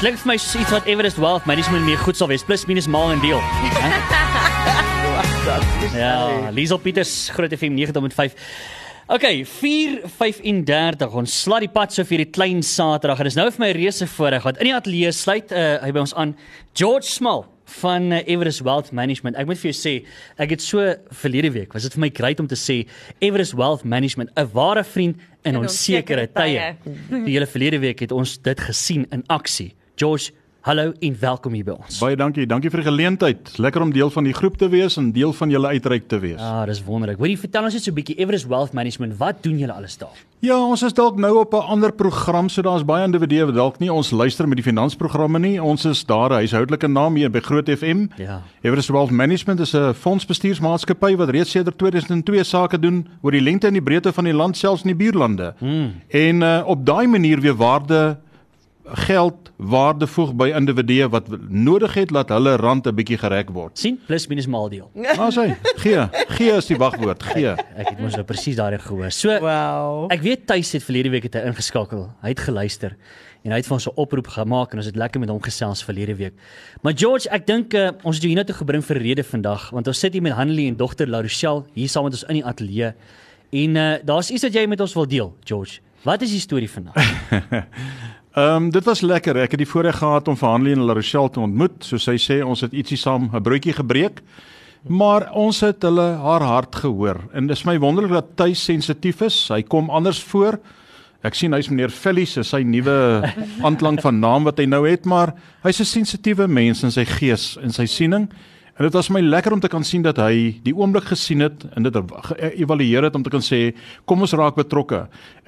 klink vir my soos iets wat Everest Wealth Management mee goed sal wees, plus minus maal en deel. ja, Liesel Pieters, Groot FM 90.5. Okay, 4:35. Ons slaat die pad so vir die klein Saterdag. Dit is nou vir my reuse voorreg wat in die ateljee sluit uh, hy by ons aan George Small van uh, Everest Wealth Management. Ek moet vir jou sê, ek het so verlede week, was dit vir my great om te sê Everest Wealth Management, 'n ware vriend in, in onsekere tye. Die hele verlede week het ons dit gesien in aksie. George Hallo en welkom hier by ons. Baie dankie. Dankie vir die geleentheid. Lekker om deel van die groep te wees en deel van julle uitreik te wees. Ja, ah, dis wonderlik. Hoorie, vertel ons net so 'n bietjie Everest Wealth Management. Wat doen julle alles daar? Ja, ons is dalk nou op 'n ander program, so daar's baie individue wat dalk nie ons luister met die finansprogramme nie. Ons is daar 'n huishoudelike naam hier by Groot FM. Ja. Everest Wealth Management is 'n fondsbestuursmaatskappy wat reeds sedert 2002 sake doen oor die lengte en die breedte van die land, selfs in die buurlande. Hmm. En uh, op daai manier weer waarde geld waarde voeg by individue wat nodig het dat hulle rand 'n bietjie gereg word. sien plus minus maal deel. Maar sê, gee, gee is die wagwoord, gee. Ek, ek het mos nou presies daardie gehoor. So wow. Ek weet Tuis het verlede week het hy ingeskakel. Hy het geluister en hy het vir ons 'n oproep gemaak en ons het lekker met hom gesels verlede week. Maar George, ek dink uh, ons het jou hiernatoe gebring vir 'n rede vandag want ons sit hier met Hanlie en dogter Larochelle hier saam met ons in die ateljee. En uh, daar's iets wat jy met ons wil deel, George. Wat is die storie vandag? Ehm um, dit was lekker. Ek het die voorreg gehad om vir Hanlie en La Rochelle te ontmoet. Soos sy sê, ons het ietsie saam 'n broodjie gebreek. Maar ons het hulle haar hart gehoor en dis my wonderlik dat hy sensitief is. Hy kom anders voor. Ek sien hy's meneer Phillies, sy nuwe aanklank van naam wat hy nou het, maar hy's 'n sensitiewe mens in sy gees en sy siening. En dit was my lekker om te kan sien dat hy die oomblik gesien het en dit geëvalueer het om te kan sê kom ons raak betrokke.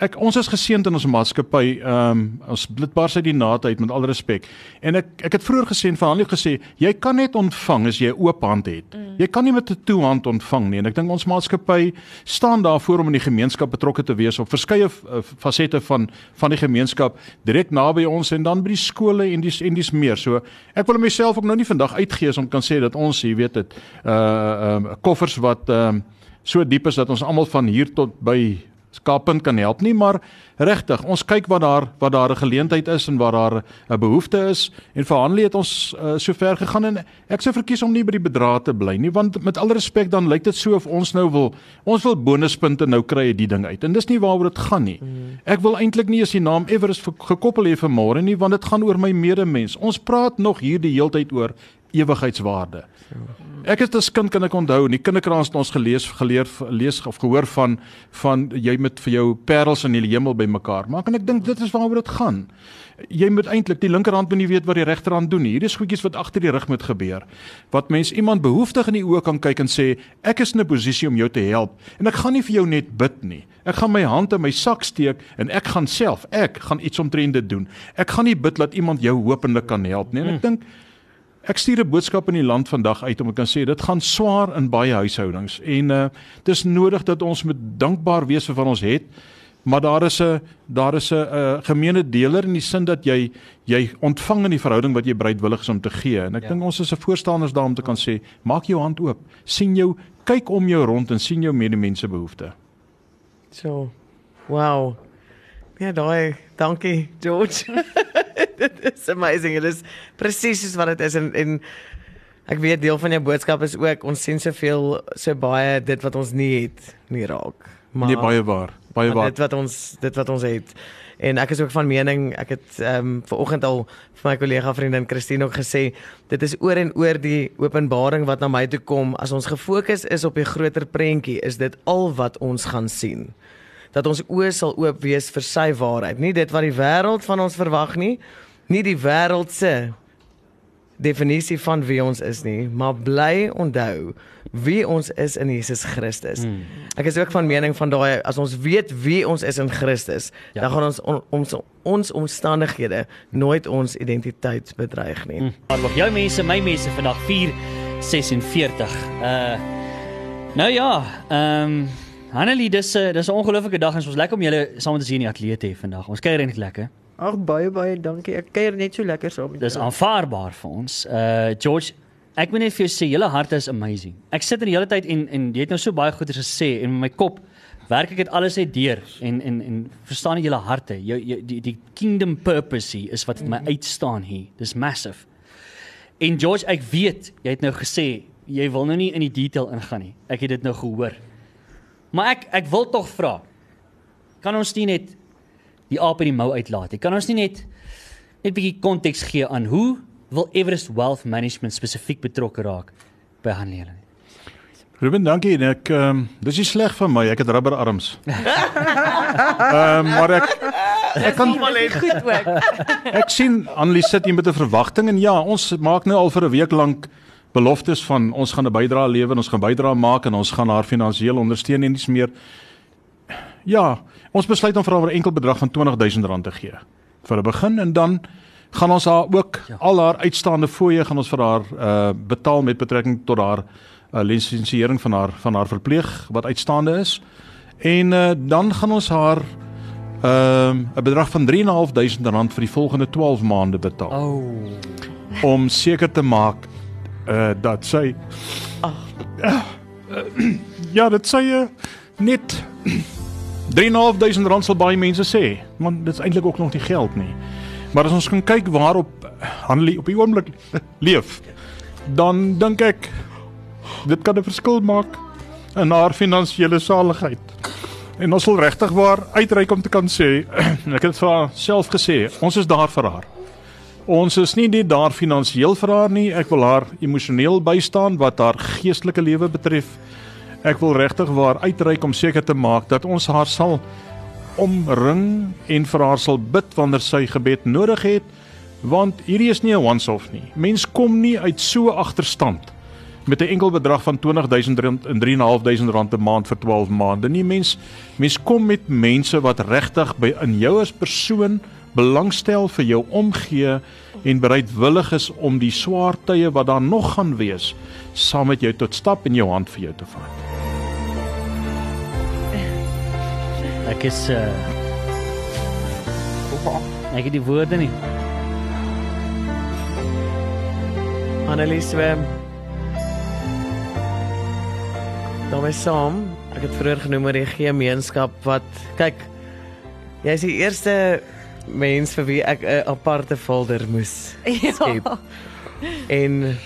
Ek ons is geseënd in ons maatskappy. Ehm um, ons blitbaar sy die naadheid met al respek. En ek ek het vroeër gesê en vir Hanlie gesê jy kan net ontvang as jy 'n oop hand het. Mm. Jy kan nie met 'n toe hand ontvang nie. En ek dink ons maatskappy staan daarvoor om in die gemeenskap betrokke te wees op verskeie uh, fasette van van die gemeenskap direk naby ons en dan by die skole en dis en dis meer. So ek wil myself ook nou nie vandag uitgee om kan sê dat ons jy weet dit uh uh, koffers wat uh, so diep is dat ons almal van hier tot by Kaappunt kan help nie, maar regtig, ons kyk wat daar wat daar 'n geleentheid is en waar daar 'n behoefte is en vir Hanlie het ons uh, so ver gegaan en ek sou verkies om nie by die bedrag te bly nie, want met alle respek dan lyk dit so of ons nou wil ons wil bonuspunte nou kry uit die ding uit. En dis nie waaroor dit gaan nie. Mm. Ek wil eintlik nie as die naam Everest gekoppel hê vir môre nie, want dit gaan oor my medemens. Ons praat nog hier die heeltyd oor ewigheidswaarde. Ek het as kind kan ek onthou, in die kinderkrans het ons gelees geleer lees of gehoor van van jy met vir jou parels in die hemel bymekaar maak en ek dink dit is waaroor dit gaan. Jy moet eintlik die linkerhand moet nie weet wat die regterhand doen nie. Hier is goedjies wat agter die rug moet gebeur. Wat mens iemand behoeftig in die oë kan kyk en sê, ek is in 'n posisie om jou te help en ek gaan nie vir jou net bid nie. Ek gaan my hand in my sak steek en ek gaan self, ek gaan iets omtrent dit doen. Ek gaan nie bid dat iemand jou hopelik kan help nie. En ek hmm. Ek stuur 'n boodskap in die land vandag uit om ek kan sê dit gaan swaar in baie huishoudings en uh dis nodig dat ons met dankbaar wees vir wat ons het maar daar is 'n daar is 'n uh, gemeene deler in die sin dat jy jy ontvang in die verhouding wat jy bereidwillig is om te gee en ek ja. dink ons is 'n voorstanders daar om te kan sê maak jou hand oop sien jou kyk om jou rond en sien jou medemense behoeftes. So wow. Ja, daai dankie George. dit is amazing. Dit is presies soos wat dit is en en ek weet deel van jou boodskap is ook ons sien soveel so baie dit wat ons nie het nie raak. Maar nee, baie waar. Baie waar. Dit wat ons dit wat ons het. En ek is ook van mening, ek het ehm um, vanoggend al vir my kollega vriendin Christine ook gesê, dit is oor en oor die openbaring wat na my toe kom. As ons gefokus is op die groter prentjie, is dit al wat ons gaan sien. Dat ons oë sal oop wees vir sy waarheid, nie dit wat die wêreld van ons verwag nie, nie die wêreld se definisie van wie ons is nie, maar bly onthou wie ons is in Jesus Christus. Hmm. Ek is ook van mening van daai as ons weet wie ons is in Christus, ja. dan gaan ons on, ons ons omstandighede nooit ons identiteit bedreig nie. Hmm. Maar hmm. jou mense, my mense vandag 4:46. Uh Nou ja, ehm um, Hanelie, dis 'n dis 'n ongelooflike dag en ons lekker om julle saam te sien in die ateljee te hê vandag. Ons kuier net lekker. Ag baie baie dankie. Ek kuier net so lekker saam met jou. Dis aanvaarbaar vir ons. Uh George, ek moet net vir jou sê, julle hart is amazing. Ek sit in die hele tyd en en jy het nou so baie goeie gesê en my kop werk ek dit alles uit deur en en en verstaan jy julle harte. Jou, jou die die kingdom purpose hier is wat vir my uitstaan hier. Dis massive. En George, ek weet jy het nou gesê jy wil nou nie in die detail ingaan nie. Ek het dit nou gehoor. Maar ek ek wil tog vra. Kan ons nie net die aap uit die mou uitlaat nie? Kan ons nie net net 'n bietjie konteks gee aan hoe wil Everest Wealth Management spesifiek betrokke raak by Hanley? Ruben, dankie. En ek ehm um, dis nie sleg van my. Ek het rubberarms. Ehm um, maar ek ek kan goed ook. ek sien Annelie sit hier met 'n verwagting en ja, ons maak nou al vir 'n week lank beloftes van ons gaan 'n bydrae lewer en ons gaan bydrae maak en ons gaan haar finansiëel ondersteun en iets meer. Ja, ons besluit om vir haar 'n enkel bedrag van R20000 te gee vir 'n begin en dan gaan ons haar ook ja. al haar uitstaande fooie gaan ons vir haar uh betaal met betrekking tot haar uh, lisensiering van haar van haar verpleeg wat uitstaande is. En uh dan gaan ons haar ehm uh, 'n bedrag van R3.500 vir die volgende 12 maande betaal. Oh. om seker te maak uh dat sy uh, ja, dat sy uh, net 3.500 rand sal baie mense sê, want dit is eintlik ook nog nie geld nie. Maar as ons kan kyk waarop Hanlie op die oomblik leef, dan dink ek dit kan 'n verskil maak in haar finansiële saligheid. En ons wil regtig waar uitreik om te kan sê, en ek het vir haar self gesê, ons is daar vir haar. Ons is nie net daar finansiëel vir haar nie, ek wil haar emosioneel bystaan wat haar geestelike lewe betref. Ek wil regtig waar uitreik om seker te maak dat ons haar sal omring en vir haar sal bid wanneer sy gebed nodig het, want hierdie is nie 'n once-off nie. Mens kom nie uit so agterstand met 'n enkel bedrag van R20000 en R3.500 'n maand vir 12 maande. Nie mens mens kom met mense wat regtig by in jou as persoon belangstel vir jou omgee en bereidwillig is om die swaar tye wat daar nog gaan wees saam met jou tot stap en jou hand vir jou te vat. Ek is uh Ek het die woorde nie. Annelies swem. daarmee saam. Ek het vroeër genoem oor die gemeenskap wat kyk jy is die eerste mens vir wie ek 'n aparte folder moes skep. Ja. En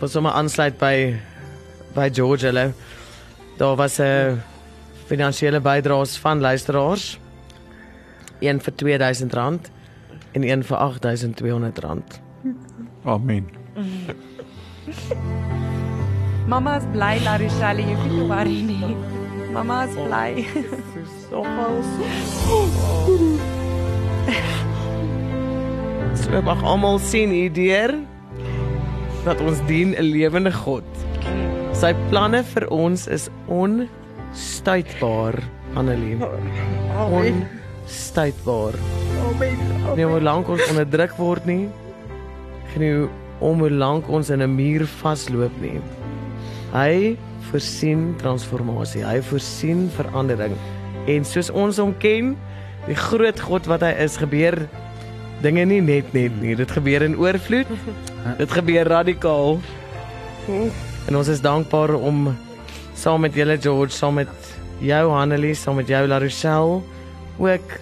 wat sommer aansluit by by George hulle. Daar was 'n finansiële bydraes van luisteraars. Een vir R2000 en een vir R8200. Amen. Mamma is bly Larishali, jy hoef nie te worry nie. Mamma is bly. So mag almal sien hierdeur dat ons dien 'n lewende God. Sy planne vir ons is onstuitbaar, Annelie. Amen. Onstuitbaar. Amen. Nie hoe lank ons onderdruk word nie. Nie om hoe lank ons in 'n muur vasloop nie. Hy voorsien transformasie. Hy voorsien verandering. En soos ons hom ken, die groot God wat hy is, gebeur dinge nie net net nie. Dit gebeur in oorvloed. Dit gebeur radikaal. En ons is dankbaar om saam met julle George, saam met jou Hanelie, saam met jou La Rochelle ook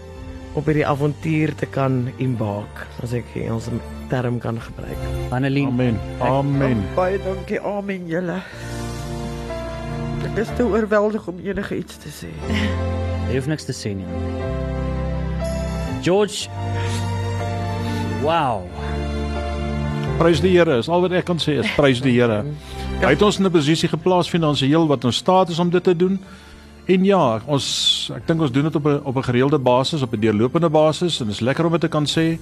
op hierdie avontuur te kan embark, as ek ons term kan gebruik. Annelien, Amen. Amen. Baie dankie. Amen julle. Ek is te oorweldig om enige iets te sê. jy hoef niks te sê nie. George Wow. Prys die Here. Is al wat ek kan sê is prys die Here. Hy het ons in 'n posisie geplaas finansiëel wat ons staat is om dit te doen. En ja, ons ek dink ons doen dit op 'n op 'n gereelde basis, op 'n deurlopende basis en dit is lekker om dit te kan sê.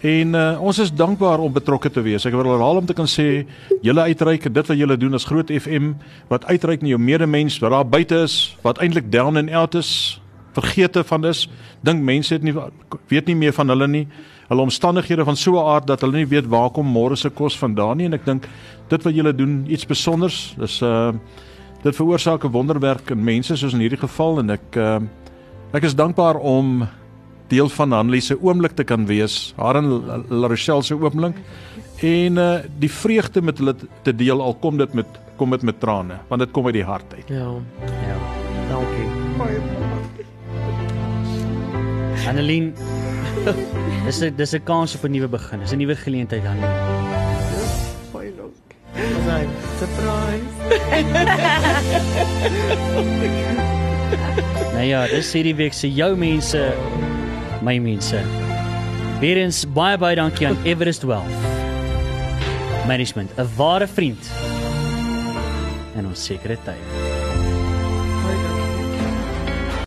En uh, ons is dankbaar om betrokke te wees. Ek wil herhaal om te kan sê julle uitreik en dit wat julle doen as Groot FM wat uitreik na jou medemens wat daar buite is, wat eintlik down and out is, vergeete van is. Dink mense het nie weet nie meer van hulle nie. Hulle omstandighede van so 'n aard dat hulle nie weet waar kom môre se kos vandaan nie en ek dink dit wat julle doen iets spesonders. Dis uh dit veroorsaak 'n wonderwerk in mense soos in hierdie geval en ek uh ek is dankbaar om deel van Hanlie se oomblik te kan wees. Haar en La Rochelle se oomblik en uh die vreugde met hulle te deel al kom dit met kom dit met trane want dit kom uit die hart uit. Ja, Ja. dankie. baie mamma. Annelien. Dis 'n dis 'n kans op 'n nuwe begin. Dis 'n nuwe geleentheid Annelien. Baie dankie. Sy surprise. Nou ja, dis hierdie week se jou mense, my mense. Weerens baie baie dankie aan Everest Wealth Management, 'n ware vriend in ons sekere tye.